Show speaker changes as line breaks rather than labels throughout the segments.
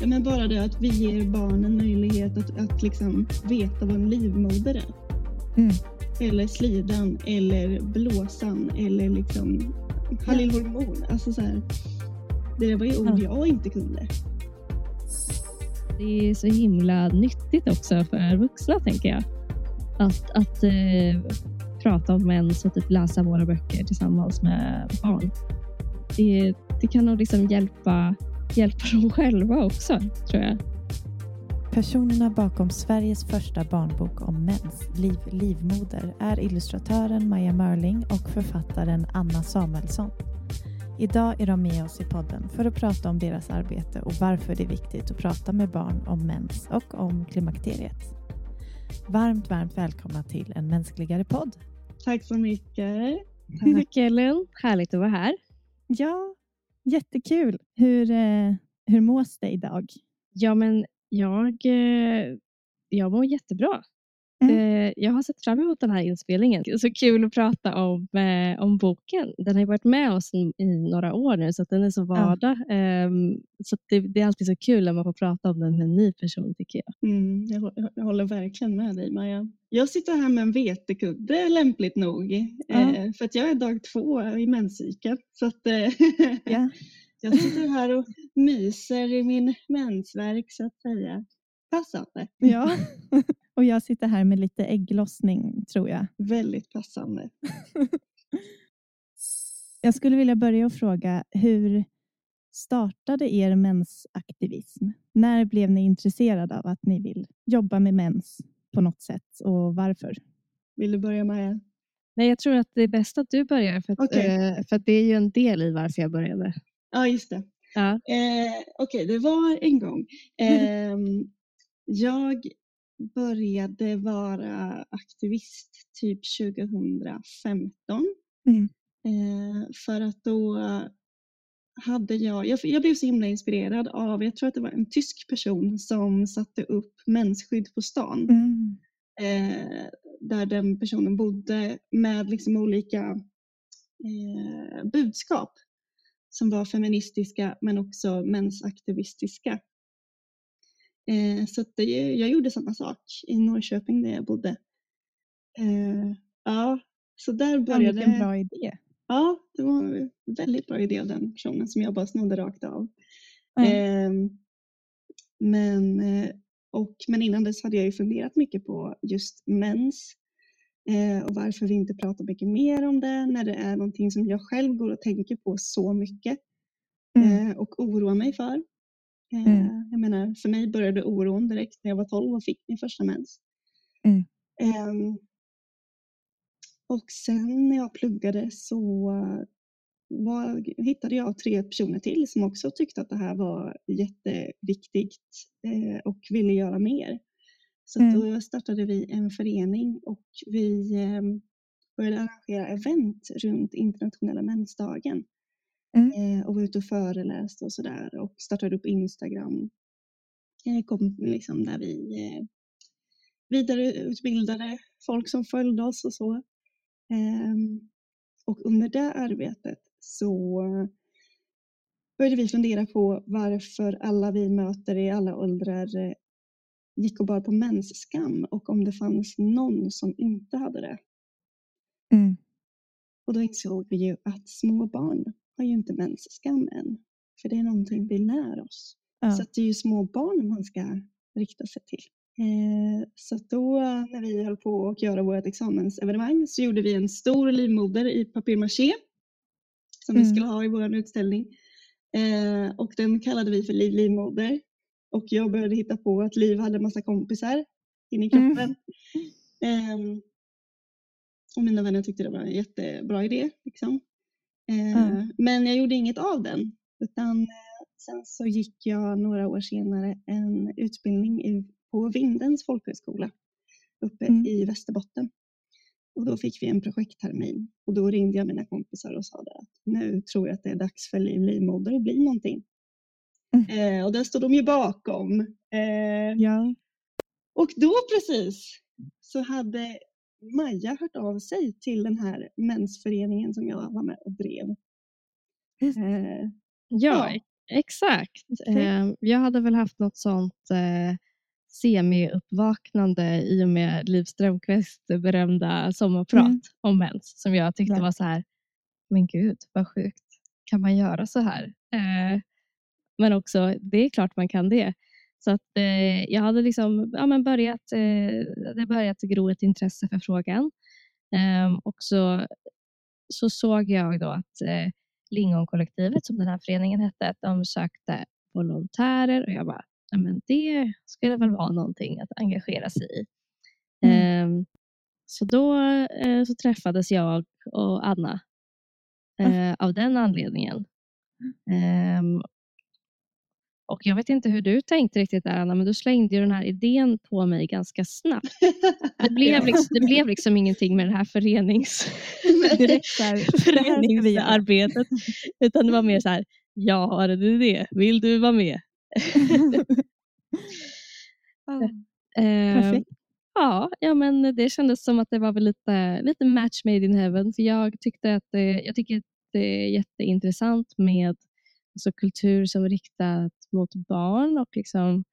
Ja, men bara det att vi ger barnen möjlighet att, att liksom veta vad en livmoder är.
Mm.
Eller slidan eller blåsan eller liksom halilhormon. Alltså så här, det var ju ord jag inte kunde.
Det är så himla nyttigt också för vuxna, tänker jag. Att, att eh, prata om mens och typ läsa våra böcker tillsammans med barn. Det, det kan nog liksom hjälpa, hjälpa dem själva också, tror jag.
Personerna bakom Sveriges första barnbok om mens, Liv livmoder, är illustratören Maja Mörling och författaren Anna Samuelsson. Idag är de med oss i podden för att prata om deras arbete och varför det är viktigt att prata med barn om mens och om klimakteriet. Varmt, varmt välkomna till en mänskligare podd.
Tack så mycket.
Tack Ellen, härligt att vara här.
Ja, jättekul. Hur, eh, hur mås det idag?
Ja, men jag, eh, jag mår jättebra.
Mm.
Eh, Jag har sett fram emot den här inspelningen. Det är så kul att prata om, eh, om boken. Den har ju varit med oss i, några år nu så den är så vardag. Ehm, Så det, det är alltid så kul när man får prata om den med en ny person tycker jag.
Mm, jag, jag håller verkligen med dig Maja. Jag sitter här med en vetekudde lämpligt nog. Eh, för att jag är dag två i menscykeln. Så att,
Ja.
jag sitter här och myser i min mensvärk så att säga. Passande.
ja. Och jag sitter här med lite ägglossning tror jag.
Väldigt passande.
Jag skulle vilja börja och fråga hur startade er mensaktivism? När blev ni intresserade av att ni vill jobba med mens på något sätt och varför?
Vill du börja Maja?
Nej, jag tror att det är bäst att du börjar för att,
Okej.
eh, för att det är ju en del i varför jag började.
Ja, just det.
Ja.
Eh, Okej, det var en gång. Ehm, jag började vara aktivist typ 2015.
Mm.
Eh, för att då hade jag, jag, jag blev så himla inspirerad av, jag tror att det var en tysk person som satte upp mensskydd på stan.
Mm.
Eh, där den personen bodde med liksom olika eh, budskap som var feministiska men också mensaktivistiska. Eh, så det, jag gjorde samma sak i Norrköping där jag bodde. Eh, ja, så där
Ja,
började
vilken bra idé.
Ja, det var en väldigt bra idé av den personen som jag bara snodde rakt av.
Ja.
Ehm, men, eh, och, men innan dess hade jag ju funderat mycket på just mens eh, och varför vi inte pratar mycket mer om det när det är någonting som jag själv går och tänker på så mycket
Mm.
eh, och oroar mig för. Eh,
Mm.
Jag menar, för mig började oron direkt när jag var 12 och fick min första mens.
Mm.
Ehm, och sen när jag pluggade så var, hittade jag tre personer till som också tyckte att det här var jätteviktigt eh, och ville göra mer. Så
Mm.
då startade vi en förening och vi eh, började arrangera event runt internationella mensdagen.
Mm.
Eh, och var ute och föreläste och sådär och startade upp Instagram. Eh, kom liksom där vi eh, vidareutbildade folk som följde oss och så. Ehm, och under det arbetet så började vi fundera på varför alla vi möter i alla åldrar gick och bar på mensskam och om det fanns någon som inte hade det.
Mm.
Och då insåg vi ju att små barn har ju inte mensskam än. För det är någonting vi lär oss.
Ja.
Så det är ju små barn man ska rikta sig till. Eh, så då när vi höll på att göra vårt examensevenemang så gjorde vi en stor livmoder i papier-maché som vi
Mm.
skulle ha i vår utställning. Eh, och den kallade vi för Liv livmoder. Och jag började hitta på att Liv hade massa kompisar inne i
Mm.
kroppen. Ehm, och mina vänner tyckte det var en jättebra idé. Liksom. Eh. Men jag gjorde inget av den. Utan eh, sen så gick jag några år senare en utbildning på Vindens folkhögskola uppe
Mm.
i Västerbotten. Och då fick vi en projekttermin och då ringde jag mina kompisar och sa att nu tror jag att det är dags för Liv livmoder att bli någonting.
Mm.
Eh, och där stod de ju bakom. Eh,
Ja.
och då precis så hade Maja hört av sig till den här mensföreningen som jag var med och drev. Eh,
Ja,
Ja.
Exakt. Eh, jag hade väl haft något sånt eh, semi-uppvaknande i och med Liv Strömquists berömda sommarprat
Mm.
om mens som jag tyckte
Ja.
var så här, men gud vad sjukt, kan man göra så här? Eh, men också, det är klart man kan det. Så att eh, jag hade liksom ja, men börjat, eh, det börjat gro ett intresse för frågan. Ehm, och så, så såg jag då att eh, Lingonkollektivet, som den här föreningen hette, att de sökte volontärer och jag bara, ja, men det skulle väl vara någonting att engagera sig i.
Mm.
Ehm, så då eh, så träffades jag och Anna eh, av den anledningen. Ehm, och jag vet inte hur du tänkte riktigt där Anna, men du slängde ju den här idén på mig ganska snabbt. Det blev, liksom, det blev liksom ingenting med det här förenings... Föreningsarbetet. Utan det var mer så här, jag har en idé, vill du vara med?
Perfekt.
Ja, ja, men det kändes som att det var väl lite, lite match made in heaven. För jag, tyckte att det, jag tycker att det är jätteintressant med alltså, kultur som är riktat mot barn och liksom,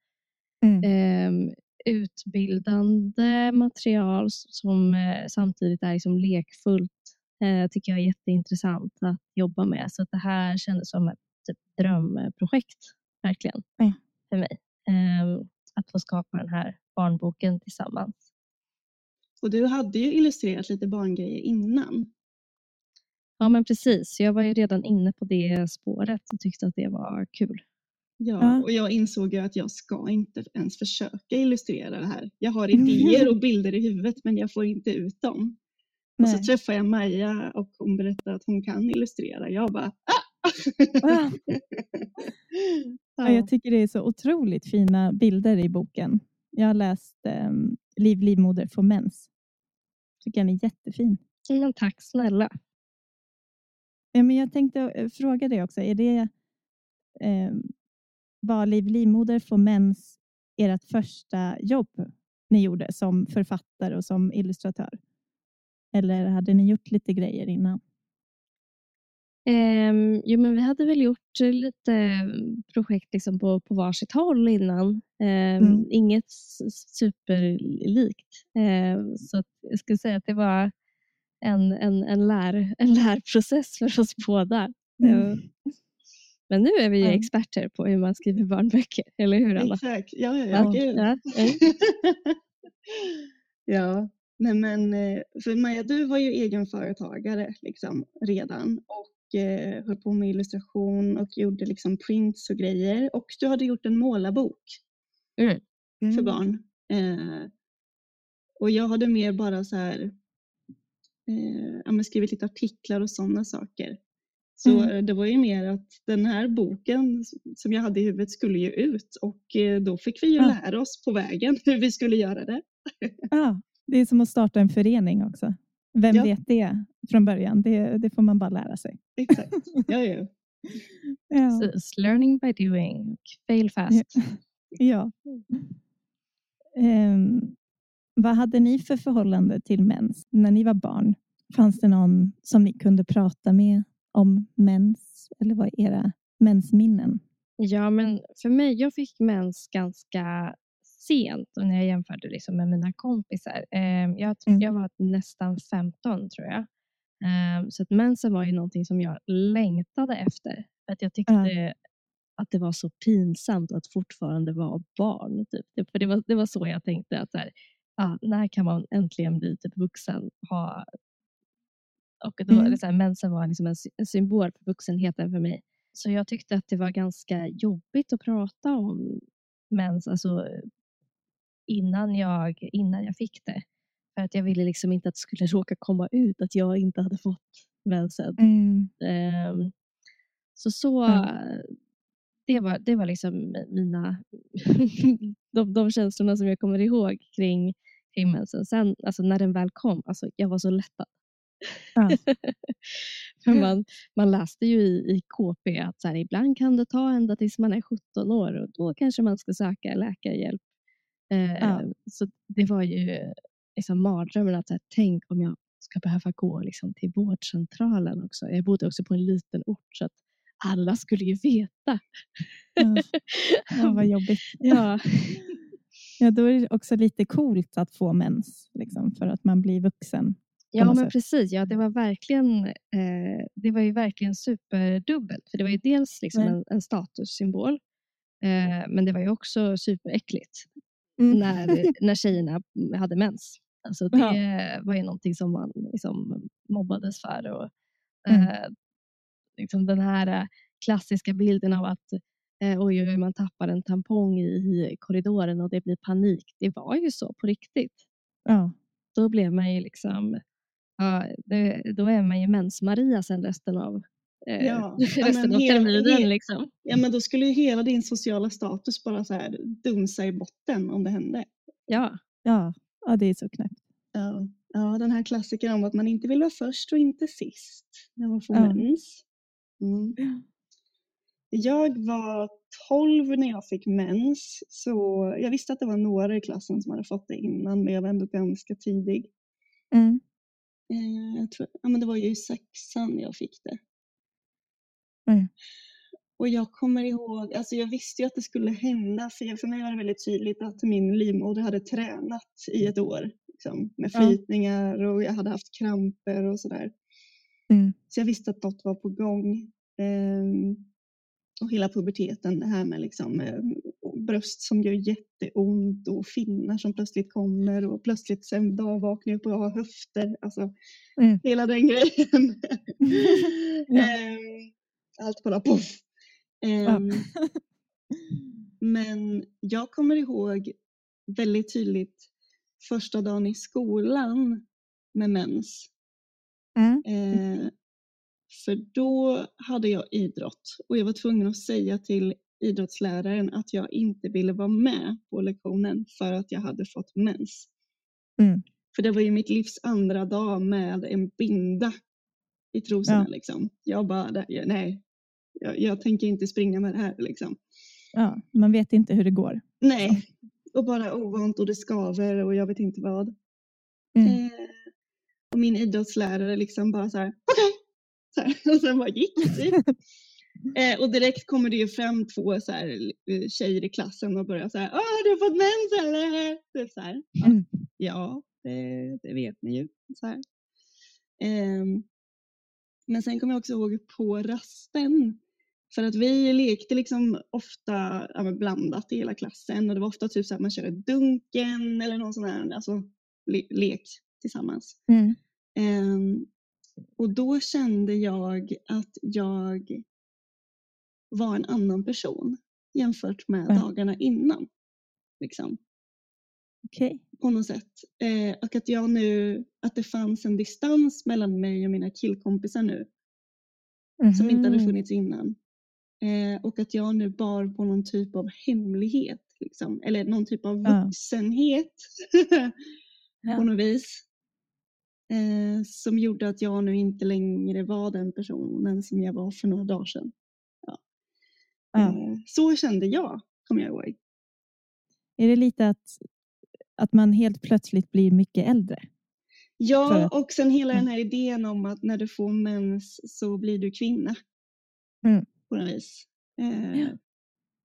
Mm.
ehm, utbildande material som eh, samtidigt är liksom lekfullt. Eh, tycker jag är jätteintressant att jobba med. Så det här kändes som ett typ, drömprojekt, verkligen,
Ja.
för mig. Ehm, att få skapa den här barnboken tillsammans.
Och du hade ju illustrerat lite barngrejer innan.
Ja, men precis. Jag var ju redan inne på det spåret och tyckte att det var kul.
Ja,
Ja.
och jag insåg ju att jag ska inte ens försöka illustrera det här. Jag har idéer och bilder i huvudet men jag får inte ut dem. Och så
Nej.
träffade jag Maja och hon berättade att hon kan illustrera. Jag bara ah!
Ah. Ja, jag tycker det är så otroligt fina bilder i boken. Jag har läst um, Liv, livmoder, får mens. Tycker den är jättefin.
Men tack snälla.
Ja, men jag tänkte eh, fråga dig också. Är det eh, var Liv, livmoder, får mens ert första jobb ni gjorde som författare och som illustratör? Eller hade ni gjort lite grejer innan?
Ehm, jo, men vi hade väl gjort eh, lite projekt liksom på, på varsitt håll innan. Ehm,
Mm.
Inget superlikt. Ehm, så jag skulle säga att det var en, en, en, lär, en lärprocess för oss båda. Ehm, Men nu är vi ju
Ja.
experter på hur man skriver barnböcker, eller hur Anna?
Exakt, ja, ja,
Ja,
ja.
ja,
nej men eh, för Maja, du var ju egenföretagare liksom redan och eh, höll på med illustration och gjorde liksom prints och grejer och du hade gjort en målarbok
Mm.
för barn. Eh, och jag hade mer bara så här eh, ja, skrivit lite artiklar och sådana saker. Så
Mm.
eh, det var ju mer att den här boken som jag hade i huvudet skulle ju ut och eh, då fick vi ju
Ja.
lära oss på vägen hur vi skulle göra det.
Ja, det är som att starta en förening också. Vem
Ja.
vet det från början? Det, det får man bara lära sig.
Exakt. Ja, ja.
Ja.
Precis. Learning by doing. och Fail fast.
ja. Ehm, vad hade ni för förhållande till mens när ni var barn? Fanns det någon som ni kunde prata med om mens? Eller vad är era mensminnen?
Ja, men för mig, jag fick mens ganska sent och när jag jämförde liksom med mina kompisar. Ehm, jag,
Mm.
jag var nästan 15 tror jag. Ehm, så att mensen var ju någonting som jag längtade efter. För att jag tyckte att det var så pinsamt att fortfarande vara barn. Typ. Det- För det var, det var så jag tänkte. att här, ah, När kan man äntligen bli typ vuxen? Ha... Och då,
Mm.
så här, mensen var liksom en, en symbol för vuxenheten för mig. Så jag tyckte att det var ganska jobbigt att prata om mens alltså, innan, jag, innan jag fick det. För att jag ville liksom inte att det skulle råka komma ut att jag inte hade fått mensen. Ehm, så så
Ja.
det, var, det var liksom mina de, de känslorna som jag kommer ihåg kring, kring mensen. Sen alltså när den väl kom, alltså, jag var så lättad.
Ja.
För man, man läste ju i, i KP att så här, ibland kan det ta ända tills man är 17 år och då kanske man ska söka läkarhjälp. Eh,
Ja.
Så det var ju liksom mardrömmen att så här, tänk om jag ska behöva gå liksom, till vårdcentralen också. Jag bodde också på en liten ort så att alla skulle ju veta.
Ja. Ja, vad jobbigt.
Ja,
Ja, då är det också lite coolt att få mens liksom, för att man blir vuxen.
ja men
sätt.
precis. Ja, det, var verkligen, eh, det var ju verkligen superdubbelt. För det var ju dels liksom en, en statussymbol. Eh, men det var ju också superäckligt
Mm.
när, när tjejerna hade mens. Alltså det
Ja.
var ju någonting som man liksom mobbades för. Och,
Mm.
eh, liksom den här eh, klassiska bilden av att oj, oj, oj, man tappar en tampong i, korridoren och det blir panik. Det var ju så på riktigt.
Ja.
Då blev man ju liksom, ja, det, då är man ju mens-Maria sen resten av, eh,
Ja, ja,
resten
men
av
hela-
terminen. Liksom.
Ja, men då skulle ju hela din sociala status bara så här dunsa i botten om det hände.
Ja,
Ja. ja, det är så knäppt.
Ja, ja den här klassikern om att man inte vill vara först och inte sist när man får
Ja.
mens. Mm. Jag var 12 när jag fick mens, så jag visste att det var några i klassen som hade fått det innan, men jag var ändå ganska tidig.
Mm.
Eh, jag tror, ja, men det var ju i sexan jag fick det.
Mm.
Och jag kommer ihåg, alltså jag visste ju att det skulle hända, för mig var det väldigt tydligt att min livmoder hade tränat i ett år. Liksom, med flytningar och jag hade haft kramper och sådär.
Mm.
Så jag visste att något var på gång. Ehm, och hela puberteten, det här med liksom, eh, bröst som gör jätteont och finnar som plötsligt kommer och plötsligt en dag vaknar jag upp och jag har höfter. Alltså,
Mm.
Hela den grejen. Ehm, allt bara poff. Ehm, men jag kommer ihåg väldigt tydligt första dagen i skolan med mens.
Mm.
Eh, för då hade jag idrott och jag var tvungen att säga till idrottsläraren att jag inte ville vara med på lektionen för att jag hade fått mens.
Mm.
För det var ju mitt livs andra dag med en binda i trosorna.
Ja.
Liksom. Jag bara, "Det- jag- nej, jag, jag tänker inte springa med det här. Liksom.
Ja, man vet inte hur det går.
Nej, och bara ovant och det skaver och jag vet inte vad.
Mm.
Eh, och min idrottslärare liksom bara så här, okej. Här, Och sen bara gick typ. eh, och direkt kommer det ju fram två så här, eh, tjejer i klassen och börjar så här, Åh, har du fått mens eller? Typ så här. Ja,
Mm.
ja det, det vet ni ju. Så här. Ehm, men sen kommer jag också ihåg på rasten. För att vi lekte liksom ofta ja, blandat i hela klassen och det var ofta typ så att man körde dunken eller någon sån här alltså, le- lek tillsammans.
Mm.
Ehm, och då kände jag att jag var en annan person jämfört med
Ja.
dagarna innan. Liksom,
Okej.
på något sätt. Eh, och att jag nu, att det fanns en distans mellan mig och mina killkompisar nu som inte hade
Mhm.
funnits innan. Eh, och att jag nu bar på någon typ av hemlighet. Liksom. Eller någon typ av
Ja.
vuxenhet på
Ja.
något vis. Eh, som gjorde att jag nu inte längre var den personen som jag var för några dagar sedan. Ja. Eh, så kände jag, kommer jag ihåg.
Är det lite att, att man helt plötsligt blir mycket äldre?
Ja, och sen hela
Mm.
den här idén om att när du får mens så blir du kvinna.
Mm.
På något vis. Eh,
Ja.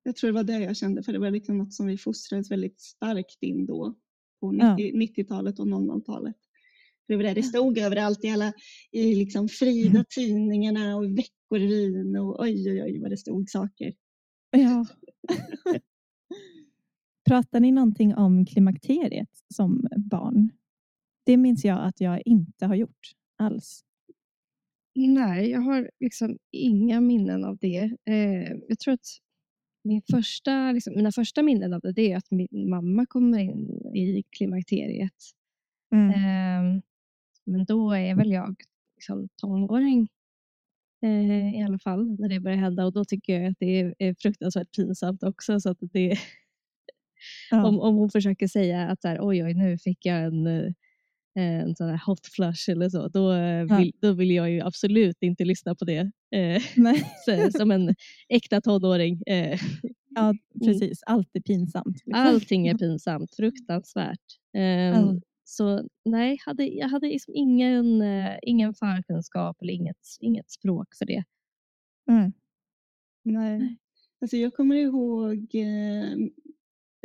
Jag tror det var det jag kände, för det var liksom något som vi fostrades väldigt starkt in då. På
Ja.
90, 90-talet och 00-talet. Det var det det stod överallt i alla i liksom Frida-tidningarna och i Veckorevyn och oj oj oj vad det stod saker.
Ja. Pratar ni någonting om klimakteriet som barn? Det minns jag att jag inte har gjort alls.
Nej, jag har liksom inga minnen av det. Eh, jag tror att min första, liksom, mina första minnen av det, det är att min mamma kommer in i klimakteriet.
Mm.
Eh, men då är väl jag liksom, tonåring eh, i alla fall när det börjar hända och då tycker jag att det är, är fruktansvärt pinsamt också. Så att det,
Ja.
om, om hon försöker säga att så här, oj, oj, nu fick jag en, eh, en sån här hot flush eller så, då, eh,
Ja.
vill, då vill jag ju absolut inte lyssna på det. Eh, så, som en äkta tonåring. Eh,
Ja, precis. Allt är pinsamt. liksom.
allting är pinsamt, fruktansvärt. Eh,
Ja.
Så nej, hade, jag hade liksom ingen, eh, ingen förkunskap eller inget, inget språk för det.
Mm.
Nej. Alltså jag kommer ihåg eh,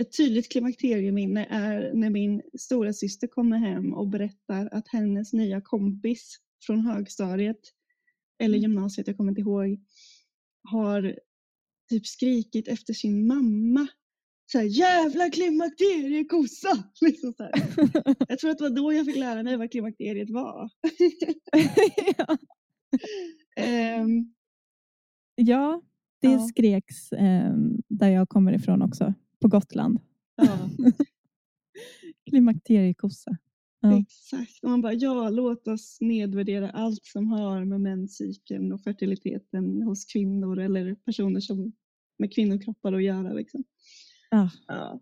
ett tydligt klimakterieminne är när min stora syster kommer hem och berättar att hennes nya kompis från högstadiet eller gymnasiet, jag kommer inte ihåg, har typ skrikit efter sin mamma. Så här, jävla klimakteriekossa! Liksom så här. Jag tror att det var då jag fick lära mig vad klimakteriet var.
ja.
Ehm,
ja, det
Ja.
skreks eh, där jag kommer ifrån också, på Gotland.
ja,
Klimakteriekossa. Ja.
exakt. Och man bara, ja, låt oss nedvärdera allt som har med menscykeln och fertiliteten hos kvinnor eller personer som med kvinnokroppar att göra. Liksom.
Ja.
Ja.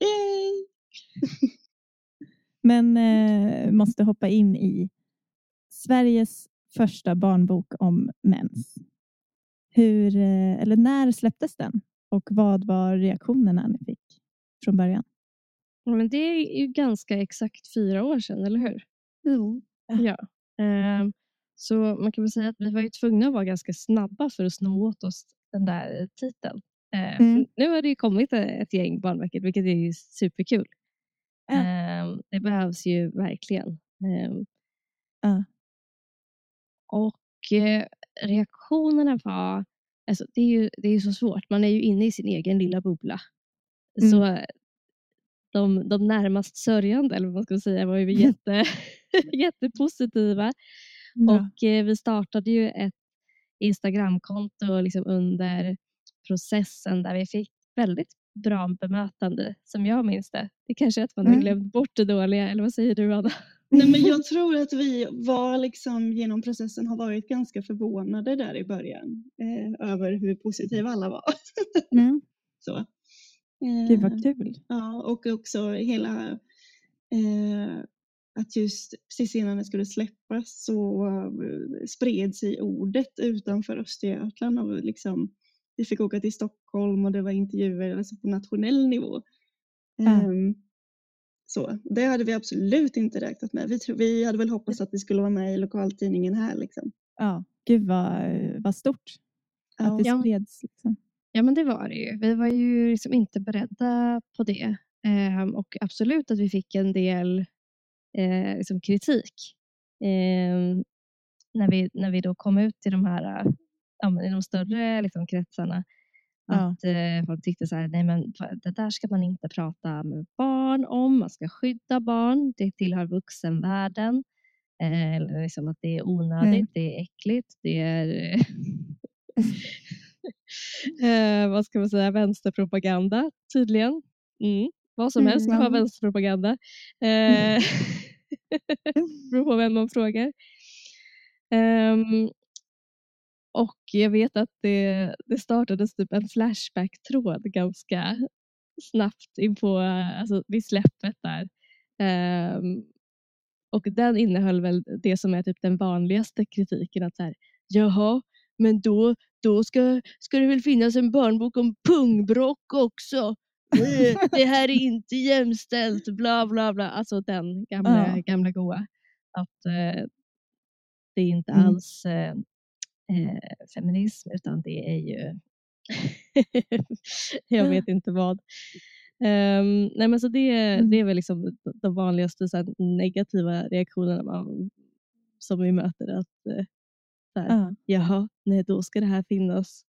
Yay!
Men eh, måste hoppa in i Sveriges första barnbok om mens. Hur, eh, eller när släpptes den? Och vad var reaktionerna ni fick från början?
Ja, Men det är ju ganska exakt fyra år sedan, eller hur?
Jo.
Ja. Ehm, så man kan väl säga att vi var ju tvungna att vara ganska snabba för att sno åt oss den där titeln. Ehm,
Mm.
Nu har det ju kommit ett gäng barnböcker, vilket är ju superkul. Ehm, det behövs ju verkligen.
Ja.
Och eh, reaktionerna var, alltså det är ju det är ju så svårt, man är ju inne i sin egen lilla bubbla.
Mm.
Så eh, de, de närmast sörjande, eller vad man ska säga, var ju jätte, jättepositiva. Och eh, vi startade ju ett Instagramkonto liksom under processen där vi fick väldigt bra bemötande som jag minns det. Det kanske är att man har
Mm.
glömt bort det dåliga, eller vad säger du Anna?
Nej, men jag tror att vi var liksom genom processen har varit ganska förvånade där i början eh, över hur positiva alla var.
Mm.
Så.
Gud
Eh,
vad kul.
Ja, och också hela eh, att just precis innan det skulle släppas så eh, spred sig ordet utanför Östergötland. Och liksom, vi fick åka till Stockholm och det var intervjuer alltså på nationell nivå.
Ja.
Ehm, så, det hade vi absolut inte räknat med. Vi, tro, vi hade väl hoppats att vi skulle vara med i lokaltidningen här. Liksom.
Ja, gud vad, vad stort att det
Ja.
spreds. Liksom.
Ja, men det var det ju. Vi var ju liksom inte beredda på det. Ehm, och absolut att vi fick en del eh, liksom kritik. Ehm, när, vi, när vi då kom ut i de här ja, i de större liksom, kretsarna. Att eh, folk tyckte så här, nej men det där ska man inte prata med barn om. Man ska skydda barn. Det tillhör vuxenvärlden. Eh, liksom att det är onödigt,
Mm.
det är äckligt, det är eh, vad ska man säga, vänsterpropaganda tydligen. Mm. Vad som helst kan vara
Mm.
vänsterpropaganda. Eh, beror på vem man frågar. Ehm, och jag vet att det, det startades typ en Flashback-tråd ganska snabbt in på, alltså vid släppet där. Ehm, och den innehöll väl det som är typ den vanligaste kritiken. Att så här, Jaha, men då, då ska, ska det väl finnas en barnbok om pungbrock också. Eh, Det här är inte jämställt, bla bla bla. Alltså den gamla,
Ja.
gamla goa. Att eh, det är inte
Mm.
alls eh, eh, feminism utan det är ju jag vet inte vad. Ehm, nej men så det,
Mm.
det är väl liksom de- vanligaste så här, negativa reaktionerna man, som vi möter. Att, eh, så här,
Ja.
Jaha, nej då ska det här finnas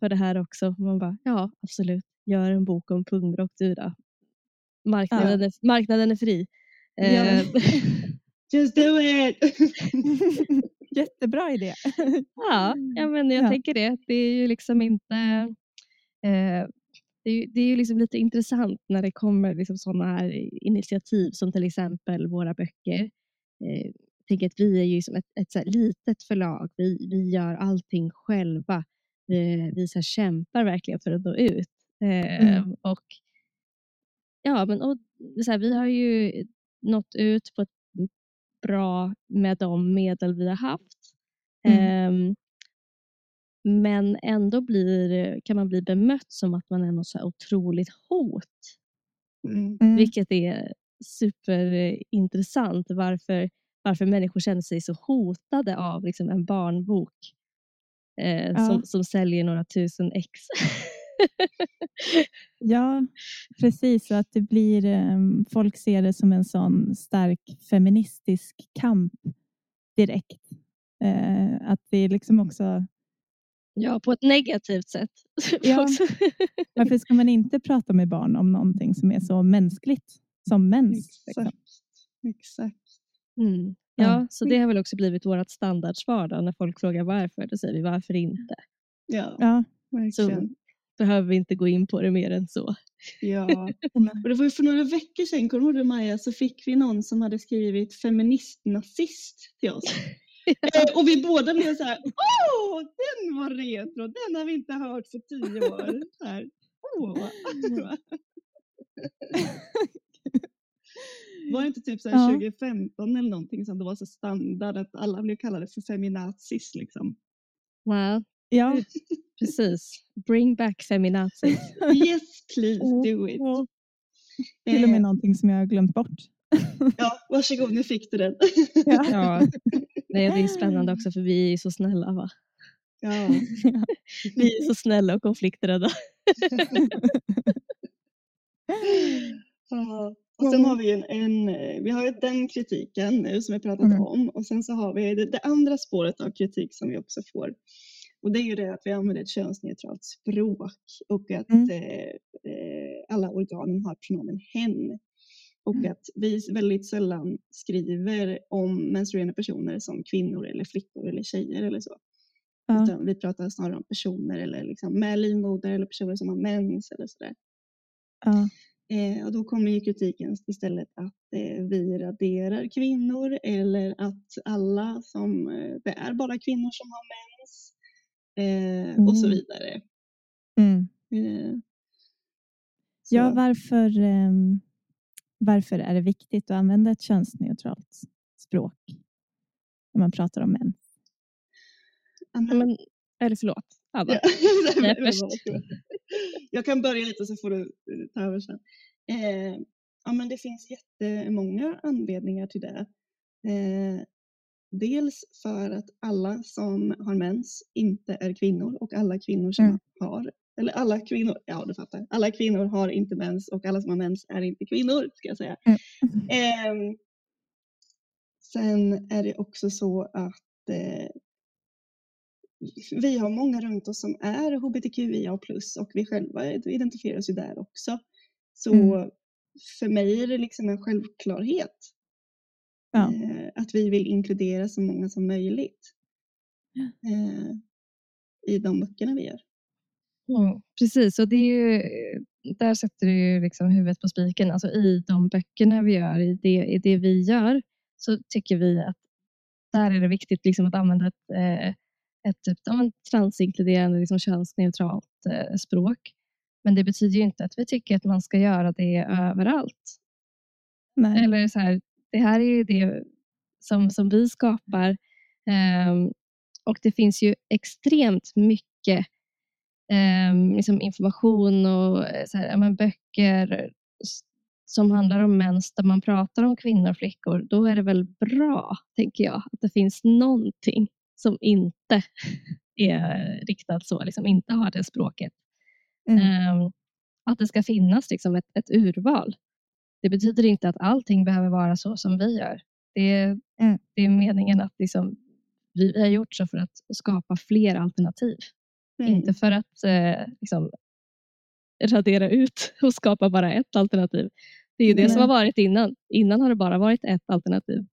för det här också. Man bara, ja absolut, gör en bok om pungbrock du då. Marknaden, är, marknaden är fri.
Ja.
Ehm,
Just do it!
Jättebra idé.
Ja, ja men jag
Ja.
tänker det. Det är ju liksom inte... Eh, det, är, det är ju liksom lite intressant när det kommer liksom sådana här initiativ som till exempel våra böcker. Eh, tänker att vi är ju som ett, ett litet förlag. Vi, vi gör allting själva. Vi, vi så kämpar verkligen för att nå ut. Eh,
Mm.
och, ja, men, och, så här, vi har ju nått ut på ett bra med de medel vi har haft.
Mm.
Ehm, men ändå blir, kan man bli bemött som att man är något så här otroligt hot.
Mm.
Mm.
Vilket är superintressant. Varför, varför människor känner sig så hotade av liksom en barnbok. eh,
Ja.
som, som säljer några tusen ex.
Ja, precis. Och att det blir, eh, folk ser det som en sån stark feministisk kamp direkt. Eh, att det är liksom också,
ja, på ett negativt sätt.
Ja. Varför ska man inte prata med barn om någonting som är så mänskligt som mens? Liksom?
Exakt. Exakt.
Mm.
Ja.
Så det har väl också blivit vårt standardsvar då, när folk frågar varför. Då säger vi varför inte.
Ja,
Ja,
verkligen.
Behöver vi inte gå in på det mer än så.
Ja. Och det var för några veckor sedan, kommer du Maja, så fick vi någon som hade skrivit feministnazist till oss. Eh, och vi båda blev så här, åh, den var retro, den har vi inte hört på tio år. Så här, åh. Var det inte typ så
Ja.
2015 eller någonting som det var så standard att alla blev kallade för feminazis liksom?
Wow,
ja.
precis. Bring back feminazis.
Yes please do it.
Och till och med
Eh,
någonting som jag har glömt bort.
Ja, varsågod, nu fick du den.
Ja.
Ja. Nej, det är spännande också för vi är så snälla va?
Ja.
Vi är så snälla och konflikträdda.
Ja. Och sen har vi en, en, eh, vi har den kritiken nu som vi pratat
Mm.
om och sen så har vi det, det andra spåret av kritik som vi också får. Och det är ju det att vi använder ett könsneutralt språk och att
Mm.
eh, eh, alla organen har pronomen hen. Och
Mm.
att vi väldigt sällan skriver om menstruerande personer som kvinnor eller flickor eller tjejer eller så.
Ja.
Utan vi pratar snarare om personer eller liksom med livmoder eller personer som har mens eller sådär.
Ja.
Eh, och då kommer ju kritiken istället att eh, vi raderar kvinnor eller att alla som, eh, det är bara kvinnor som har mens eh, och så
Mm.
vidare.
Mm.
Eh, så,
Ja, varför, ehm, varför är det viktigt att använda ett könsneutralt språk när man pratar om män?
men, eller förlåt, Abba.
Ja. Jag kan börja lite så får du eh, ta över sen. Eh, ja, men det finns jättemånga anledningar till det. Eh, dels för att alla som har mens inte är kvinnor och alla kvinnor som
Mm.
har, eller alla kvinnor, ja du fattar, alla kvinnor har inte mens och alla som har mens är inte kvinnor ska jag säga.
Mm.
Eh, sen är det också så att eh, vi har många runt oss som är hbtqia och vi själva identifierar oss ju där också. Så
Mm.
för mig är det liksom en självklarhet
Ja.
eh, att vi vill inkludera så många som möjligt eh, i de böckerna vi gör.
Mm, precis, och det är ju, där sätter du liksom huvudet på spiken. Alltså I de böckerna vi gör, i det, i det vi gör, så tycker vi att där är det viktigt liksom att använda ett, eh, ett typ, ja, transinkluderande, liksom könsneutralt språk. Men det betyder ju inte att vi tycker att man ska göra det överallt.
Nej.
Eller så här, det här är ju det som, som vi skapar. ehm, och det finns ju extremt mycket ehm, liksom information och eh, så här, men böcker som handlar om mens där man pratar om kvinnor och flickor. Då är det väl bra, tänker jag, att det finns någonting som inte är riktat så, liksom inte har det språket.
Mm.
Ehm, att det ska finnas liksom ett, ett urval. Det betyder inte att allting behöver vara så som vi gör. Det är,
Mm.
det är meningen att liksom, vi har gjort så för att skapa fler alternativ. Inte för att eh, liksom, radera ut och skapa bara ett alternativ. Det är ju det
Nej.
som har varit innan. Innan har det bara varit ett alternativ.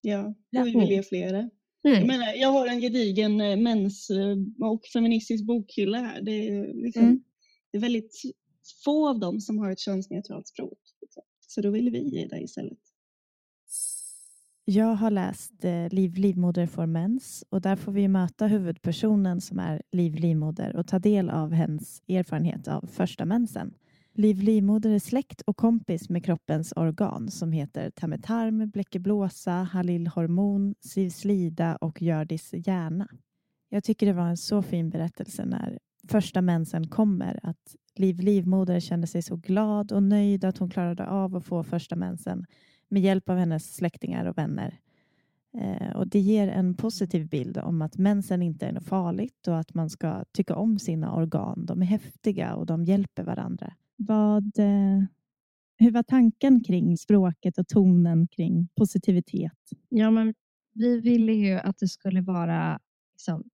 Ja, och vi vill ge flera. Jag menar, jag har en gedigen eh, mens eh, och feministisk bokhylla här. Det är, liksom,
Mm.
det är väldigt få av dem som har ett könsneutralt språk. Så då ville vi ge det istället.
Jag har läst eh, Liv livmoder får mens och där får vi möta huvudpersonen som är Liv livmoder och ta del av hennes erfarenhet av första mensen. Liv livmoder är släkt och kompis med kroppens organ som heter tametarm, bläckeblåsa, halilhormon, sivslida och Hjördis hjärna. Jag tycker det var en så fin berättelse när första mensen kommer att Liv livmoder kände sig så glad och nöjd att hon klarade av att få första mensen med hjälp av hennes släktingar och vänner. Eh, och Det ger en positiv bild om att mensen inte är något farligt och att man ska tycka om sina organ. De är häftiga och de hjälper varandra. Vad, eh, hur var tanken kring språket och tonen kring positivitet?
Ja, men vi ville ju att det skulle vara liksom,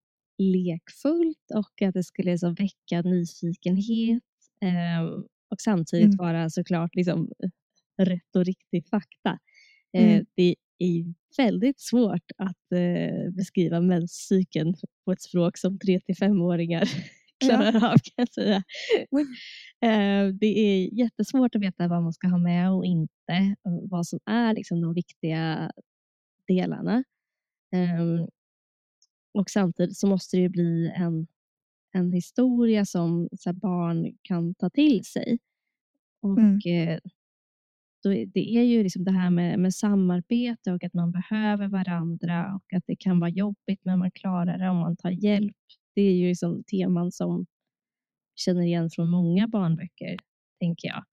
lekfullt och att det skulle liksom, väcka nyfikenhet eh, och samtidigt
Mm.
vara såklart liksom, rätt och riktig fakta. Eh,
Mm.
Det är väldigt svårt att eh, beskriva menscykeln på ett språk som 3 till 5-åringar klarar av kan jag säga. Eh, det är jättesvårt att veta vad man ska ha med och inte. och Vad som är liksom de viktiga delarna. Ehm, och samtidigt så måste det ju bli en, en historia som så barn kan ta till sig. Och
Mm.
eh, då, det är ju liksom det här med, med samarbete och att man behöver varandra och att det kan vara jobbigt men man klarar det om man tar hjälp. Det är ju liksom teman som känner igen från många barnböcker, tänker jag.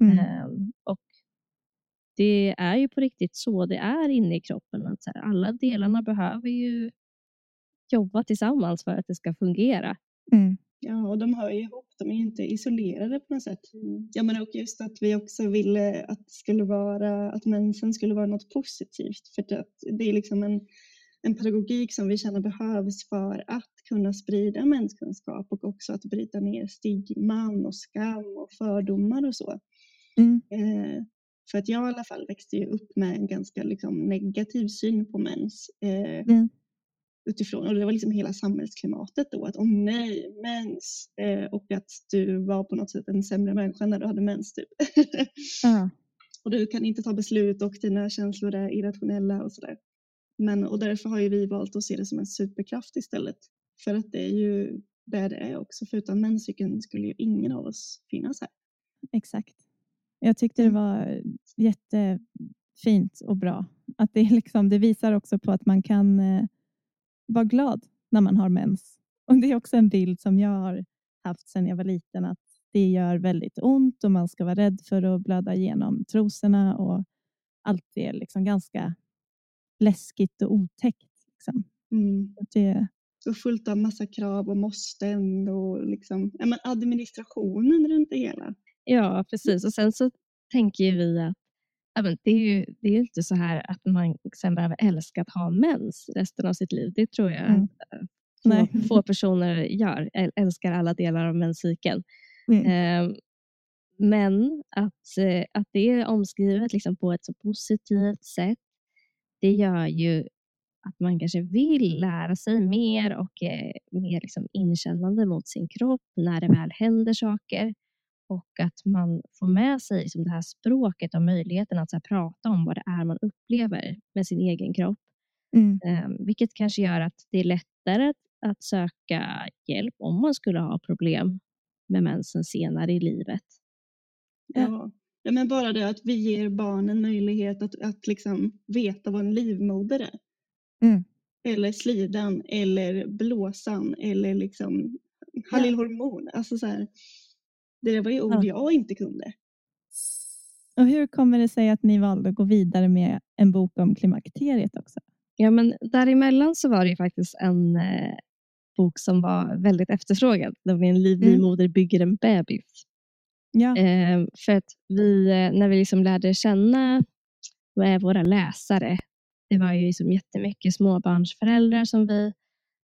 Mm.
Ehm, och det är ju på riktigt så det är inne i kroppen. Att så här, alla delarna behöver ju jobba tillsammans för att det ska fungera.
Mm.
Ja, och de hör ju ihop. De är ju inte isolerade på något sätt. Ja, men och just att vi också ville att det skulle vara, att mensen skulle vara något positivt. För att det är liksom en, en pedagogik som vi känner behövs för att kunna sprida menskunskap och också att bryta ner stigman och skam och fördomar och så.
Mm.
Eh, för att jag i alla fall växte ju upp med en ganska liksom, negativ syn på mens. Eh,
Mm.
Utifrån, och det var liksom hela samhällsklimatet då, att åh nej, mens, eh, och att du var på något sätt en sämre människa när du hade mens typ.
Ja.
och du kan inte ta beslut och dina känslor är irrationella och sådär. Men, och därför har ju vi valt att se det som en superkraft istället. För att det är ju där det är också, för utan menscykeln skulle ju ingen av oss finnas här.
Exakt. Jag tyckte
Mm.
det var jättefint och bra. Att det, liksom, det visar också på att man kan eh, vara glad när man har mens. Och Det är också en bild som jag har haft sedan jag var liten. Att det gör väldigt ont och man ska vara rädd för att blöda igenom trosorna. Och allt är liksom ganska läskigt och otäckt. Liksom.
Mm.
Så Det,
Så fullt av massa krav och måsten och liksom, ja, men administrationen runt det hela.
Ja, precis. Och sen så tänker ju vi att det, är ju, det är inte så här att man sen behöver älska att ha mens resten av sitt liv. Det tror jag
Mm.
eh, få, få personer gör. äl- Älskar alla delar av menscykeln.
mm.
Eh, men att, eh, att det är omskrivet liksom på ett så positivt sätt, det gör ju att man kanske vill lära sig mer och är mer liksom inkännande mot sin kropp när det väl händer saker. Och att man får med sig liksom det här språket och möjligheten att så här, prata om vad det är man upplever med sin egen kropp.
Mm.
Eh, vilket kanske gör att det är lättare att, att söka hjälp om man skulle ha problem med mensen senare i livet.
Ja.
Ja. Ja, men bara det att vi ger barnen möjlighet att, att liksom veta vad en livmoder är.
Mm.
Eller slidan eller blåsan eller liksom halilhormon. Alltså så här, det var ju ord
Ja.
jag inte kunde.
Och hur kommer det sig att ni valde att gå vidare med en bok om klimakteriet också?
Ja, men däremellan så var det ju faktiskt en eh, bok som var väldigt efterfrågad. Nämligen Liv
Mm.
livmoder bygger en bebis.
Ja.
Eh, för att vi, eh, när vi liksom lärde känna eh, våra läsare, det var ju liksom jättemycket småbarnsföräldrar som vi,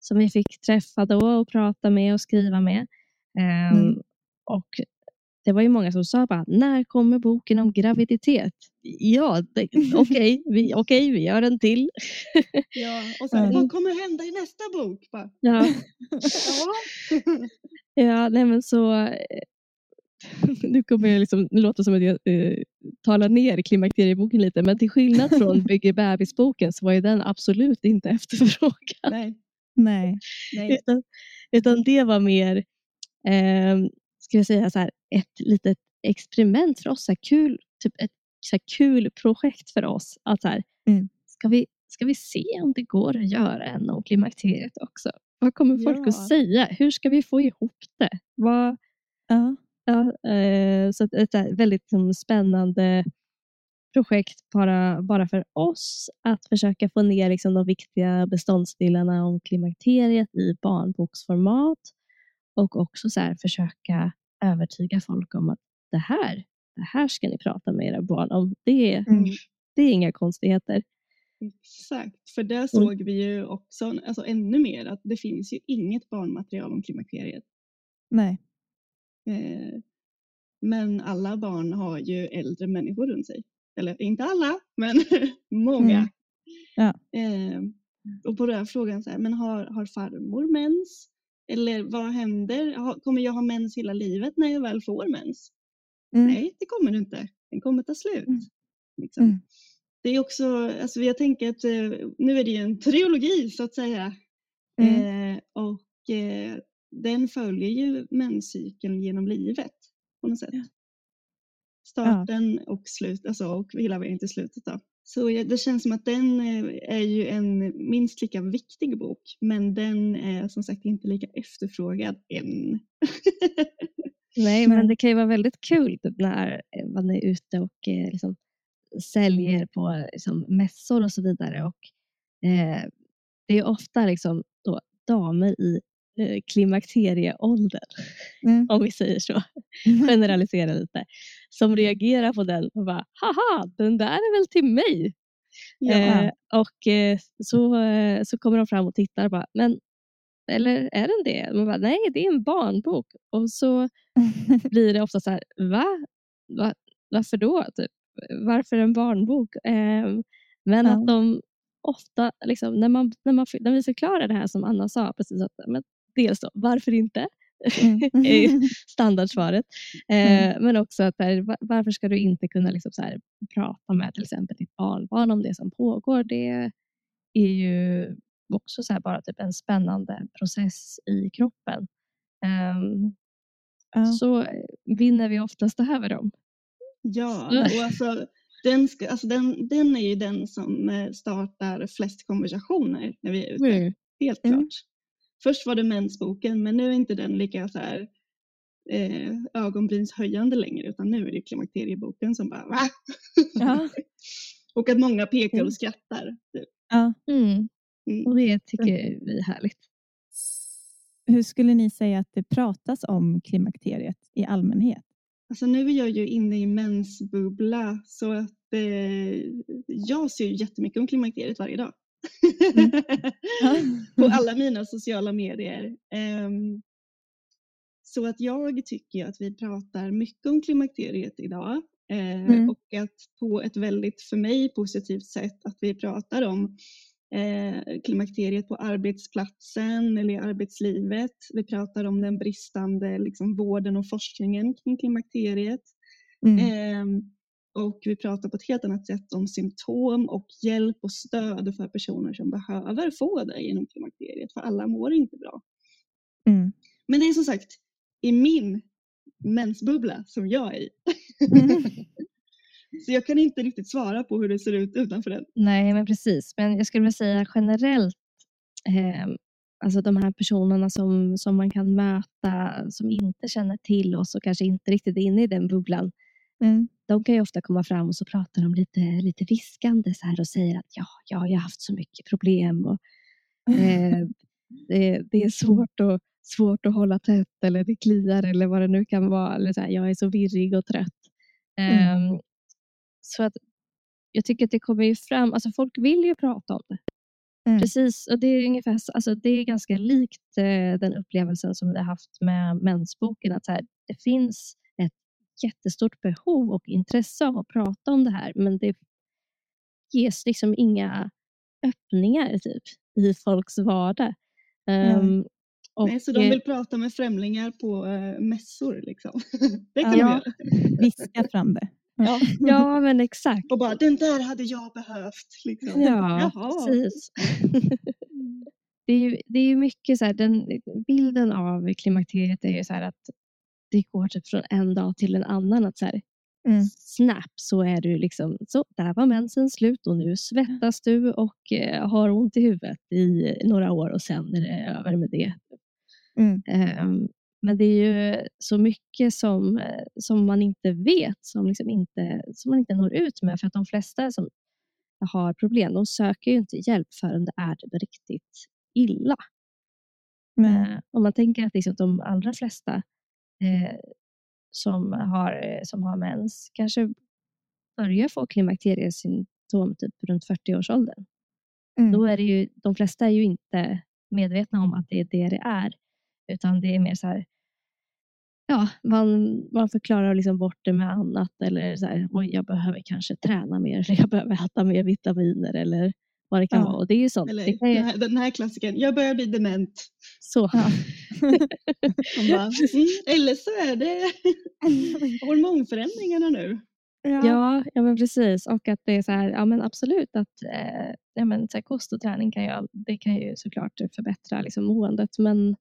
som vi fick träffa då och prata med och skriva med. Eh,
Mm.
Och det var ju många som sa bara, när kommer boken om graviditet? Ja, okej, vi, okej, vi gör en till.
Ja, och
Ja.
vad kommer hända i nästa bok? Bara,
Ja,
ja.
nej men så... eh, Nu kommer jag liksom, det låter som att jag eh, talar ner klimakterieboken lite, men till skillnad från Bygger bebisboken så var ju den absolut inte efterfrågad.
Nej,
Nej.
nej.
Utan, utan det var mer, eh, ska jag säga så här, ett litet experiment för oss. Så här, kul, typ ett så kul projekt för oss. Att så här,
Mm.
ska, vi, ska vi se om det går att göra en om klimakteriet också? Vad kommer folk
Ja.
att säga? Hur ska vi få ihop det? Vad,
Ja.
Ja, eh, så ett väldigt liksom, spännande projekt bara, bara för oss att försöka få ner liksom de viktiga beståndsdelarna om klimakteriet i barnboksformat och också så här, försöka övertyga folk om att det här, det här ska ni prata med era barn om. Det,
Mm.
det är inga konstigheter.
Exakt, för där såg vi ju också alltså ännu mer att det finns ju inget barnmaterial om klimakteriet.
Nej.
Eh, men alla barn har ju äldre människor runt sig. Eller inte alla, men många.
Mm. Ja.
Eh, och på den här frågan, så här, men har, har farmor mens? Eller vad händer? Kommer jag ha mens hela livet när jag väl får mens?
Mm.
Nej, det kommer du inte. Den kommer ta slut.
Mm.
Liksom.
Mm.
Det är också, alltså jag tänker att eh, nu är det ju en trilogi så att säga.
Mm.
Eh, och eh, den följer ju menscykeln genom livet på något sätt. Starten och slut, alltså och hela vägen till slutet. Då. Så det känns som att den eh, är ju en minst lika viktig bok, men den är som sagt inte lika efterfrågad än.
Nej, men det kan ju vara väldigt kul typ, när eh, man är ute och eh, liksom, säljer på liksom, mässor och så vidare. Och, eh, det är ofta liksom, då, damer i klimakterieåldern,
Mm.
om vi säger så, generaliserar lite, som reagerar på den och bara haha, den där är väl till mig. Eh, och eh, så, eh, så kommer de fram och tittar och bara, men eller är den det? Man bara, Nej, det är en barnbok. Och så blir det ofta så här, va? va? Varför då? Typ? Varför en barnbok? Ehm, men
Ja.
att de ofta, liksom, när, man, när, man, när vi förklarar det här som Anna sa, precis att, men dels då, varför inte?
Mm.
standardsvaret. Eh, Men också att va- varför ska du inte kunna liksom så här, prata med till exempel ditt barnbarn om det som pågår? Det är ju också så här, bara typ en spännande process i kroppen. Ehm,
Ja.
Så eh, vinner vi oftast över dem.
Ja, och alltså, den, ska, alltså den, den är ju den som eh, startar flest konversationer när vi är ute. Helt
Mm.
klart. Först var det mensboken, men nu är inte den lika så här, eh, ögonbrynshöjande längre, utan nu är det klimakterieboken som bara va?
Ja.
och att många pekar
Mm.
och skrattar. Typ.
Ja.
Mm.
Mm.
Och det tycker vi är härligt.
Hur skulle ni säga att det pratas om klimakteriet i allmänhet?
Alltså nu är jag ju inne i mensbubbla så att eh, jag ser ju jättemycket om klimakteriet varje dag.
Mm.
På alla mina sociala medier. Ehm, så att jag tycker att vi pratar mycket om klimakteriet idag eh,
Mm.
och att på ett väldigt, för mig, positivt sätt att vi pratar om eh, klimakteriet på arbetsplatsen eller i arbetslivet. Vi pratar om den bristande liksom, vården och forskningen kring klimakteriet.
Mm.
Ehm, och vi pratar på ett helt annat sätt om symptom och hjälp och stöd för personer som behöver få det genom klimakteriet, för alla mår inte bra.
Mm.
Men det är som sagt i min mensbubbla som jag är i. Så jag kan inte riktigt svara på hur det ser ut utanför den.
Nej, men precis. Men jag skulle vilja säga generellt, eh, alltså de här personerna som, som man kan möta som inte känner till oss och kanske inte riktigt är inne i den bubblan,
Mm.
de kan ju ofta komma fram och så pratar de lite, lite viskande så här och säger att ja, ja, jag har haft så mycket problem och eh, det, det är svårt att, svårt att hålla tätt eller det kliar eller vad det nu kan vara. Eller så här, jag är så virrig och trött.
Mm.
Ehm, så att jag tycker att det kommer ju fram, alltså folk vill ju prata om det.
Mm.
Precis, och det är, ungefär, så- alltså det är ganska likt eh, den upplevelsen som vi har haft med mensboken. Att här, det finns jättestort behov och intresse av att prata om det här, men det ges liksom inga öppningar typ, i folks vardag. Ehm, och,
Nej, så de
eh,
vill prata med främlingar på äh, mässor. Liksom. det kan
Ja.
de.
Viska fram det.
Ja.
Ja, men exakt.
Och bara, den där hade jag behövt. Liksom.
Ja,
Jaha.
precis. det, är ju, det är ju mycket så här, den bilden av klimakteriet är ju så här att det går typ från en dag till en annan. Att så här,
Mm.
Snap så är du liksom, så där var mensen slut och nu svettas du och eh, har ont i huvudet i några år och sen är det över med det.
Mm.
Ehm, Men det är ju så mycket som, eh, som man inte vet, som, liksom inte, som man inte når ut med. För att de flesta som har problem, de söker ju inte hjälp förrän det är riktigt illa. Mm. Om man tänker att liksom de allra flesta eh, som, har, som har mens kanske börjar få klimakteriesymptom typ runt 40-årsåldern. Mm. Då är det ju, de flesta är ju inte medvetna om att det är det det är. Utan det är mer så här, ja, man, man förklarar liksom bort det med annat. Eller så här, oj, jag behöver kanske träna mer. Eller jag behöver äta mer vitaminer. Eller vad det kan ja. vara. Och det är ju sånt.
Eller,
kan
ju... den, här, den här klassikern, jag börjar bli dement.
Så. Ja.
Bara, mm, eller så är det hormonförändringarna nu.
Ja. ja, ja men precis. Och att det är så här, ja men absolut att eh, ja, men, så här, kost och träning kan ju, det kan ju såklart förbättra liksom, måendet. Men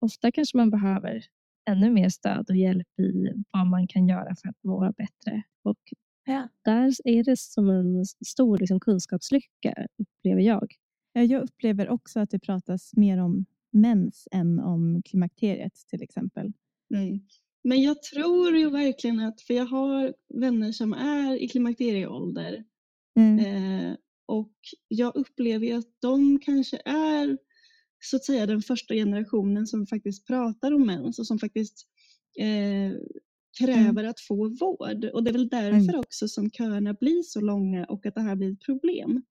ofta kanske man behöver ännu mer stöd och hjälp i vad man kan göra för att må bättre. Och ja. där är det som en stor liksom, kunskapslycka upplever jag.
Ja, jag upplever också att det pratas mer om mens än om klimakteriet till exempel.
Mm. Men jag tror ju verkligen att, för jag har vänner som är i klimakterieålder mm. eh, och jag upplever ju att de kanske är så att säga den första generationen som faktiskt pratar om mens och som faktiskt eh, kräver mm. att få vård. Och det är väl därför mm. också som köerna blir så långa och att det här blir ett problem.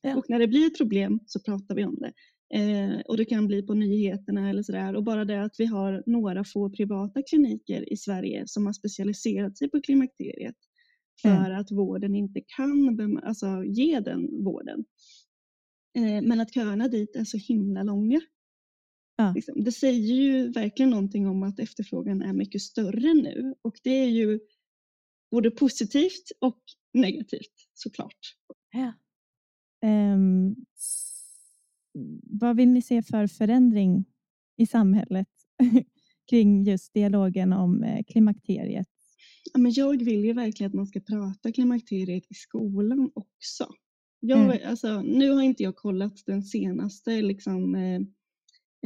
Ja. Och när det blir ett problem så pratar vi om det. Eh, och det kan bli på nyheterna eller sådär. Och bara det att vi har några få privata kliniker i Sverige som har specialiserat sig på klimakteriet för mm. att vården inte kan alltså, ge den vården. Eh, men att köerna dit är så himla långa. Ja. Liksom. Det säger ju verkligen någonting om att efterfrågan är mycket större nu och det är ju både positivt och negativt såklart.
Ja. Um, vad vill ni se för förändring i samhället kring just dialogen om eh, klimakteriet?
Ja, men jag vill ju verkligen att man ska prata klimakteriet i skolan också. Jag, mm. alltså, nu har inte jag kollat den senaste, liksom, eh,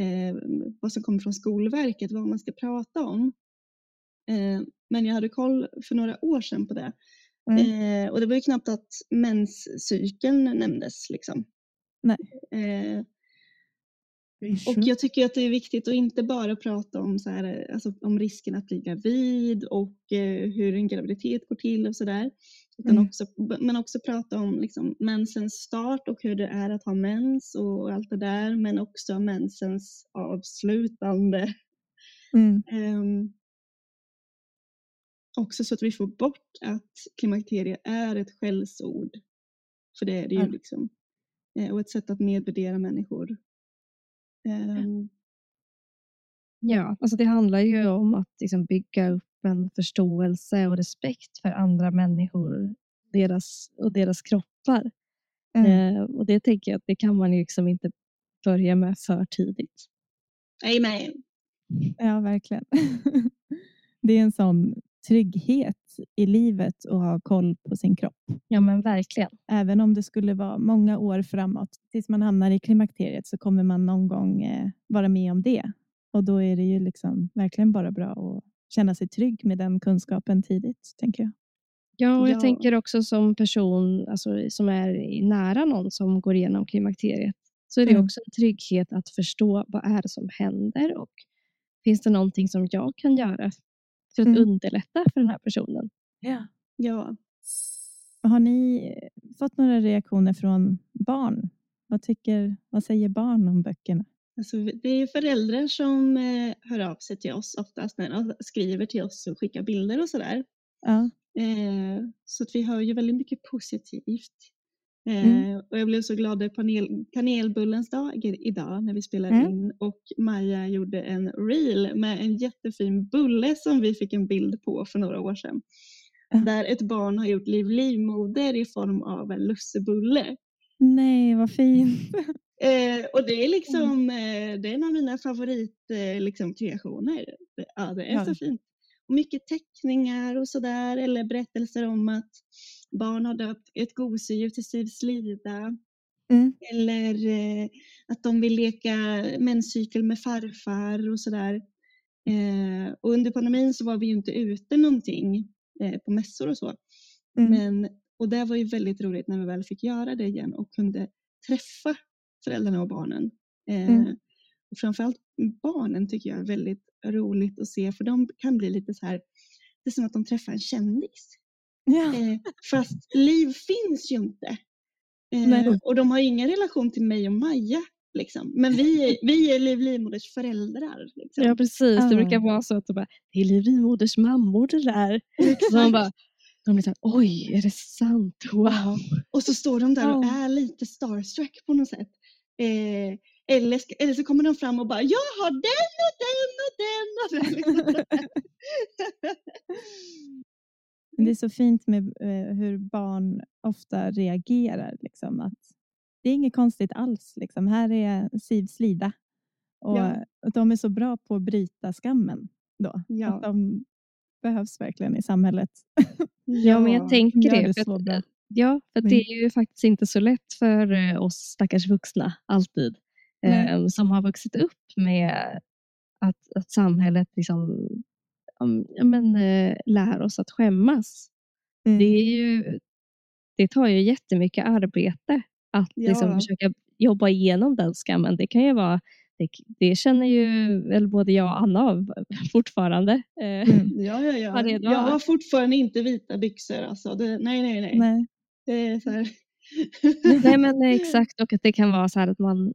eh, vad som kommer från Skolverket, vad man ska prata om. Eh, men jag hade koll för några år sedan på det. Mm. Eh, och det var ju knappt att menscykeln nämndes. Liksom.
Nej.
Eh, och jag tycker att det är viktigt att inte bara prata om, så här, alltså, om risken att bli gravid och eh, hur en graviditet går till och sådär. mm. också, men också prata om liksom, mensens start och hur det är att ha mens och allt det där. Men också mensens avslutande. Mm. Um, också så att vi får bort att klimakterie är ett skällsord. För det är det ju. Mm. Liksom. Eh, och ett sätt att nedvärdera människor.
Um, ja, alltså det handlar ju om att liksom bygga upp en förståelse och respekt för andra människor deras, och deras kroppar. Mm. Eh, och det tänker jag att det kan man liksom inte börja med för tidigt.
Amen.
Ja, verkligen. det är en sån trygghet i livet att ha koll på sin kropp.
Ja men verkligen.
Även om det skulle vara många år framåt tills man hamnar i klimakteriet så kommer man någon gång eh, vara med om det. Och då är det ju liksom verkligen bara bra att känna sig trygg med den kunskapen tidigt, tänker jag.
Ja, och jag ja. tänker också som person alltså, som är nära någon som går igenom klimakteriet så är det mm. också en trygghet att förstå vad är det som händer och finns det någonting som jag kan göra för att mm. underlätta för den här personen.
Ja. ja. Har ni fått några reaktioner från barn? Vad, tycker, vad säger barn om böckerna?
Alltså, det är föräldrar som eh, hör av sig till oss oftast när de skriver till oss och skickar bilder och sådär. Ja. Eh, så att vi hör ju väldigt mycket positivt. Mm. Eh, och jag blev så glad, det panel, kanelbullens dag idag när vi spelade mm. in och Maja gjorde en reel med en jättefin bulle som vi fick en bild på för några år sedan. Mm. Där ett barn har gjort liv livmoder i form av en lussebulle.
Nej, vad fint.
Eh, och det är liksom, eh, det är en av mina favoritkreationer. Eh, liksom, ja, det är ja. så fint. Och mycket teckningar och sådär eller berättelser om att barn har döpt ett gosedjur till Siv Slida. Mm. Eller eh, att de vill leka menscykel med farfar och sådär. Eh, och under pandemin så var vi ju inte ute någonting eh, på mässor och så.
Mm.
Men, och det var ju väldigt roligt när vi väl fick göra det igen och kunde träffa föräldrarna och barnen. Eh,
Mm.
och framförallt barnen tycker jag är väldigt roligt att se för de kan bli lite så här, det är som att de träffar en kändis.
Ja.
Eh, fast liv finns ju inte. Eh, och de har ingen relation till mig och Maja. Liksom. Men vi är, vi är Liv Livmoders föräldrar. Liksom.
Ja precis, det brukar vara så att de bara, det är Liv Livmoders mammor det där. Så man bara, de blir såhär, oj är det sant? Wow.
Och så står de där och är lite starstruck på något sätt. Eh, eller, ska, eller så kommer de fram och bara, jag har den och den och den och den.
Men Det är så fint med eh, hur barn ofta reagerar. Liksom, att det är inget konstigt alls. Liksom. Här är Sivs Lida. Och
Ja.
de är så bra på att bryta skammen. Då.
Ja.
Att de behövs verkligen i samhället.
Ja, men jag tänker
gör
det.
det
för att. Ja, för att
Mm.
det är ju faktiskt inte så lätt för eh, oss stackars vuxna alltid. Eh, som har vuxit upp med att, att samhället liksom, um, ja, men, eh, lär oss att skämmas.
Mm.
Det, är ju, det tar ju jättemycket arbete att liksom
Ja.
försöka jobba igenom den skammen. Det kan ju vara det, det känner ju väl både jag och Anna av fortfarande. Eh,
Mm.
Ja, ja, ja. Jag har fortfarande inte vita byxor. Alltså. Det, nej, nej, nej.
Nej.
Det är så här.
Nej men eh, exakt och att det kan vara så här att man,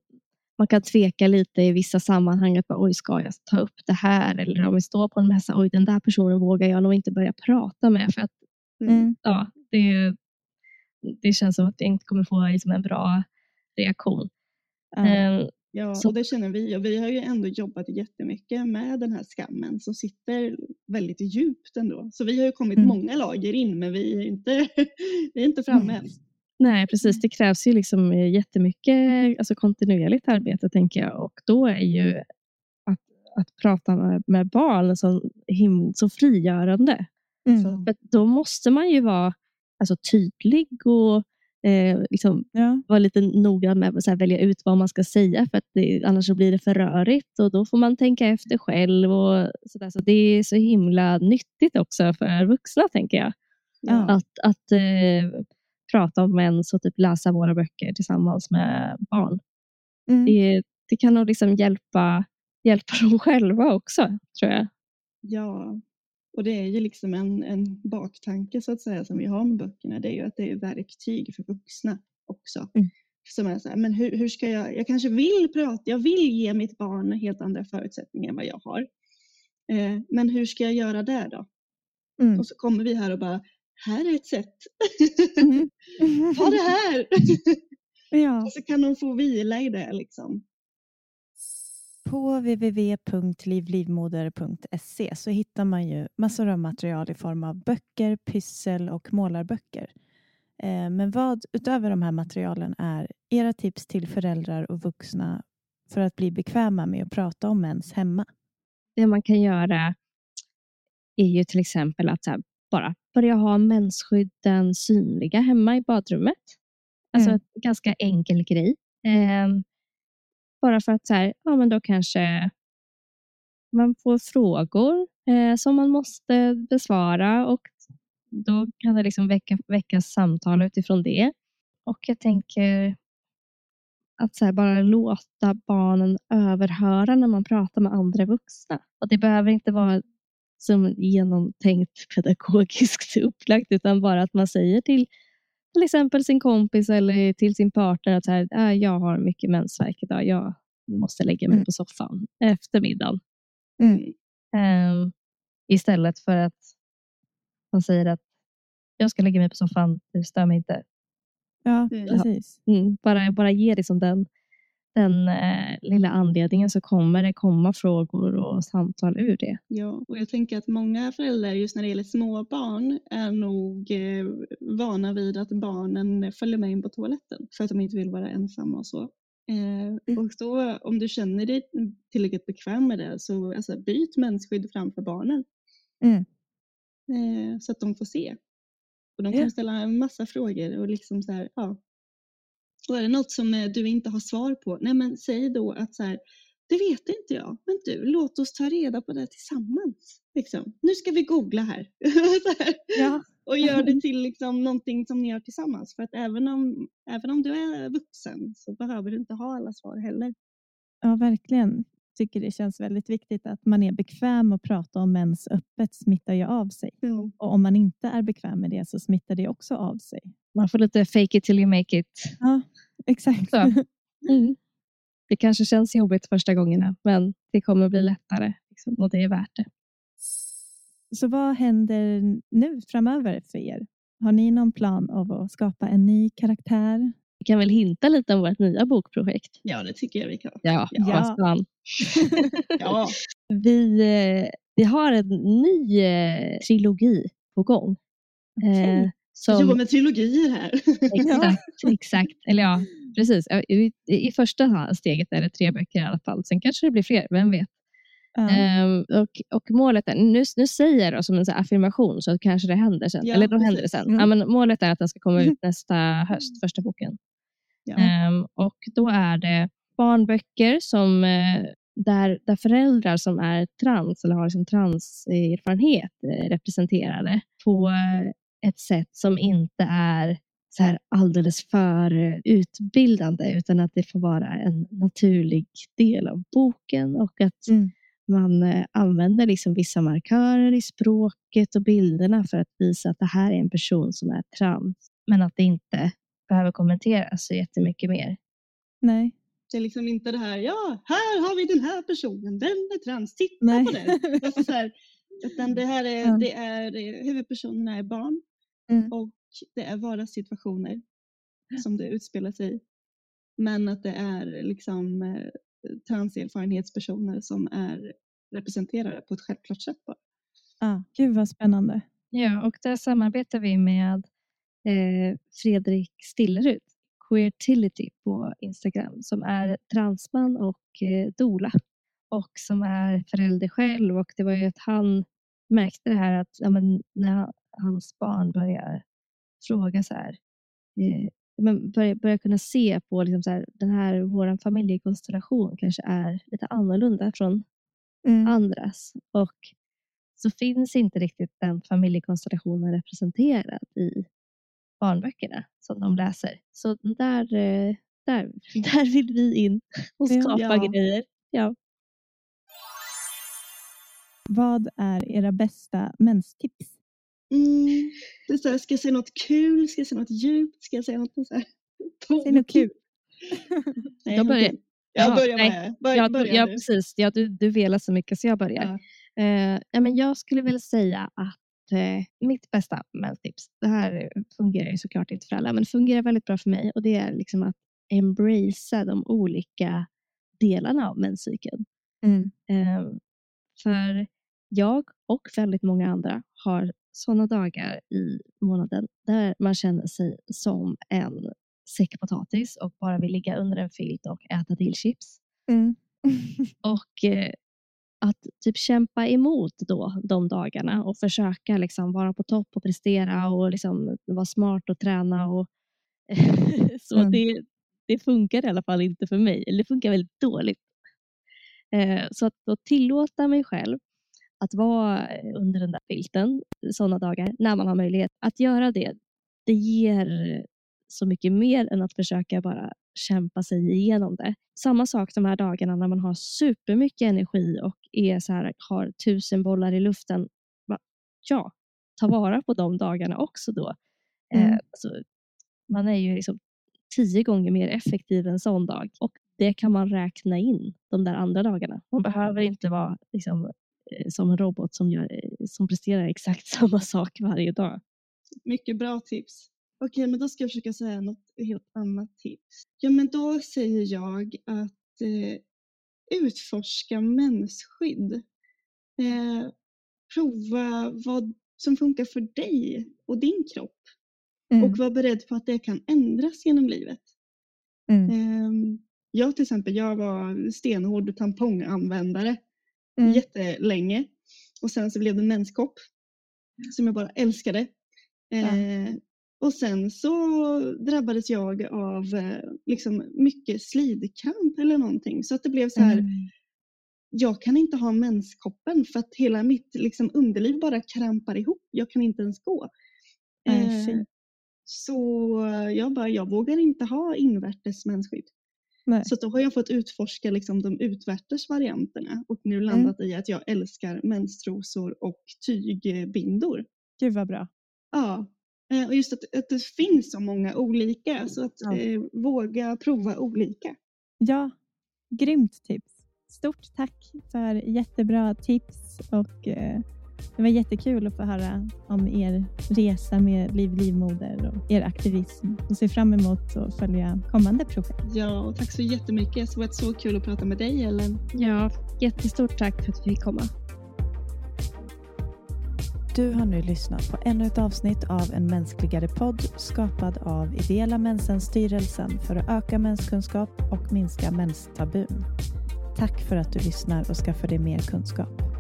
man kan tveka lite i vissa sammanhang att bara, oj ska jag ta upp det här eller om vi står på en mässa, oj den där personen vågar jag nog inte börja prata med för att
Mm.
ja, det, det känns som att jag inte kommer få liksom, en bra reaktion.
Ja.
Eh,
Ja,
Så-
och det känner vi. Och vi har ju ändå jobbat jättemycket med den här skammen som sitter väldigt djupt ändå. Så vi har ju kommit
Mm.
många lager in, men vi är inte, vi är inte framme
Mm.
än.
Nej precis, det krävs ju liksom eh, jättemycket alltså, kontinuerligt arbete tänker jag och då är ju att, att prata med, med barn så, him, så frigörande.
Mm.
Så,
då måste man ju vara alltså, tydlig och eh, liksom,
Ja.
vara lite noggrann med att välja ut vad man ska säga för att det, annars så blir det för rörigt och då får man tänka efter själv. Och så, där. så Det är så himla nyttigt också för vuxna tänker jag.
Ja.
Att, att eh, prata om mens och typ läsa våra böcker tillsammans med barn.
Mm.
Det, det kan nog liksom hjälpa, hjälpa dem själva också tror jag.
ja, och det är ju liksom en, en baktanke så att säga som vi har med böckerna. Det är ju att det är verktyg för vuxna också.
Mm.
Som är så här, men hur, hur ska jag, jag kanske vill prata, jag vill ge mitt barn helt andra förutsättningar än vad jag har. Eh, men hur ska jag göra det då?
Mm.
Och så kommer vi här och bara, här är ett sätt.
Mm.
Ta det här!
Ja.
så kan de få vila i det liksom.
På www.livlivmoder.se så hittar man ju massor av material i form av böcker, pyssel och målarböcker. Eh, Men vad utöver de här materialen är era tips till föräldrar och vuxna för att bli bekväma med att prata om mens hemma?
det man kan göra är ju till exempel att bara börja ha mensskydden synliga hemma i badrummet. Alltså
Mm.
en ganska enkel grej. Ehm, bara för att så här, ja, men då kanske man får frågor eh, som man måste besvara och då kan det liksom väcka, väckas samtal utifrån det. Och jag tänker att så här, bara låta barnen överhöra när man pratar med andra vuxna. Och Det behöver inte vara som genomtänkt pedagogiskt upplagt utan bara att man säger till till exempel sin kompis eller till sin partner att så här, "Ah, jag har mycket mensvärk idag, jag måste lägga mig
Mm.
på soffan efter middagen.
Mm.
Ehm, istället för att man säger att jag ska lägga mig på soffan, det stör mig inte.
Ja, precis.
Mm, bara, bara ge liksom den, den eh, lilla anledningen så kommer det komma frågor och samtal ur det.
Ja, och jag tänker att många föräldrar just när det gäller småbarn är nog eh, vana vid att barnen följer med in på toaletten för att de inte vill vara ensamma och så. Eh, och då, om du känner dig tillräckligt bekväm med det så alltså, byt mensskydd framför barnen.
Mm.
Eh, så att de får se. Och de kan
Ja.
ställa en massa frågor och liksom så här, ja. Och är det något som eh, du inte har svar på, nej men säg då att så här, det vet inte jag. Men du, låt oss ta reda på det tillsammans. Liksom. Nu ska vi googla här.
Ja.
och gör det till liksom någonting som ni gör tillsammans. För att även om, även om du är vuxen så behöver du inte ha alla svar heller.
ja, verkligen. Tycker det känns väldigt viktigt att man är bekväm att prata om mens öppet smittar ju av sig. Och om man inte är bekväm med det så smittar det också av sig.
Man får lite fake it till you make it.
Ja, exakt.
Mm. Det kanske känns jobbigt första gångerna, men det kommer bli lättare liksom, och det är värt det.
Så vad händer nu framöver för er? Har ni någon plan av att skapa en ny karaktär?
Vi kan väl hinta lite om vårt nya bokprojekt.
Ja, det tycker jag vi kan.
Ja,
Ja.
vad.
Ja,
Vi, eh, vi har en ny eh, trilogi på gång.
Okej.
Eh,
vi jobbar
som,
med trilogier här.
exakt, exakt. Eller ja, precis. I, I första steget är det tre böcker i alla fall. Sen kanske det blir fler, vem vet.
Ja.
Ehm, och, och målet är, nu, nu säger jag som en så affirmation så att kanske det händer sen.
Ja,
Eller då händer det sen.
Mm.
Ja, men målet är att den ska komma ut nästa höst, första boken.
Ja.
Ehm, och då är det barnböcker som, eh, där, där föräldrar som är trans eller har liksom transerfarenhet eh, representerade på eh, ett sätt som inte är så här alldeles för utbildande utan att det får vara en naturlig del av boken och att
Mm.
man använder liksom vissa markörer i språket och bilderna för att visa att det här är en person som är trans men att det inte behöver kommenteras så jättemycket mer.
Nej.
Det är liksom inte det här, ja, här har vi den här personen, den är trans, titta
Nej.
på den. Alltså så här, utan det här är,
Ja.
det är, eh, huvudpersonerna är barn
Mm.
och det är vardagssituationer som det utspelar sig i. Men att det är liksom eh, transerfarenhetspersoner som är representerade på ett självklart sätt. Bara.
Ja, gud vad spännande.
Ja, och där samarbetar vi med eh, Fredrik Stillerud, Queertility på Instagram, som är transman och eh, dola och som är förälder själv. Och det var ju att han märkte det här att ja, men, när hans barn börjar fråga så här, eh, men börjar, börjar kunna se på liksom så här, den här, vår familjekonstellation kanske är lite annorlunda från
Mm.
andras. Och så finns inte riktigt den familjekonstellationen representerad i barnböckerna som de läser. Så där, eh, där, där vill vi in och skapa
Ja.
grejer. Ja.
Vad är era bästa menstips?
Mm. Det är så här, ska jag säga något kul? Ska jag säga något djupt? Ska jag säga något så här?
Säg något kul.
Nej,
Jag börjar.
Jag börjar
nej.
med. Bör,
Ja,
börja
ja
du.
precis. Ja, du, du velar så mycket så jag börjar.
Ja.
Eh, ja, men jag skulle väl säga att eh, mitt bästa menstips, det här fungerar ju såklart inte för alla, men fungerar väldigt bra för mig och det är liksom att embracea de olika delarna av menscykeln.
Mm.
Eh, för jag och väldigt många andra har sådana dagar i månaden där man känner sig som en säck potatis och bara vill ligga under en filt och äta till chips.
Mm.
Och eh, att typ kämpa emot då de dagarna och försöka liksom vara på topp och prestera och liksom vara smart och träna. Och så
Mm.
det, det funkar i alla fall inte för mig. Eller det funkar väldigt dåligt. Eh, så att då tillåta mig själv att vara under den där filten sådana dagar när man har möjlighet att göra det. Det ger så mycket mer än att försöka bara kämpa sig igenom det. Samma sak de här dagarna när man har supermycket energi och är så här, har tusen bollar i luften. Ja, ta vara på de dagarna också då.
Mm.
Eh, så man är ju liksom tio gånger mer effektiv en sån dag och det kan man räkna in de där andra dagarna. Man behöver inte vara liksom, eh, som en robot som, gör, eh, som presterar exakt samma sak varje dag.
Mycket bra tips. Okej, men då ska jag försöka säga något helt annat tips. Ja, men då säger jag att eh, utforska mensskydd. Eh, prova vad som funkar för dig och din kropp
Mm.
och var beredd på att det kan ändras genom livet.
Mm.
Ehm, jag till exempel, jag var stenhård tamponganvändare
Mm.
jättelänge och sen så blev det menskopp som jag bara älskade. Eh, och sen så drabbades jag av eh, liksom mycket slidkramp eller någonting så att det blev så här,
Mm.
jag kan inte ha menskoppen för att hela mitt liksom, underliv bara krampar ihop. Jag kan inte ens gå.
Nej,
Eh, så jag bara, jag vågar inte ha invärtes mensskydd.
Nej.
Så då har jag fått utforska liksom de utvärtes varianterna och nu
Mm.
landat i att jag älskar menstrosor och tygbindor.
Gud vad bra.
Ja, och just att, att det finns så många olika så att
Ja.
eh, våga prova olika.
Ja, grymt tips. Stort tack för jättebra tips och eh, det var jättekul att få höra om er resa med Liv Livmoder och er aktivism och ser fram emot att följa kommande projekt.
Ja, och tack så jättemycket. Det har varit så kul att prata med dig Ellen.
Ja, jättestort tack för att vi fick komma.
Du har nu lyssnat på ännu ett avsnitt av En mänskligare podd skapad av Ideella Mensenstyrelsen för att öka menskunskap och minska menstabun. Tack för att du lyssnar och skaffar dig mer kunskap.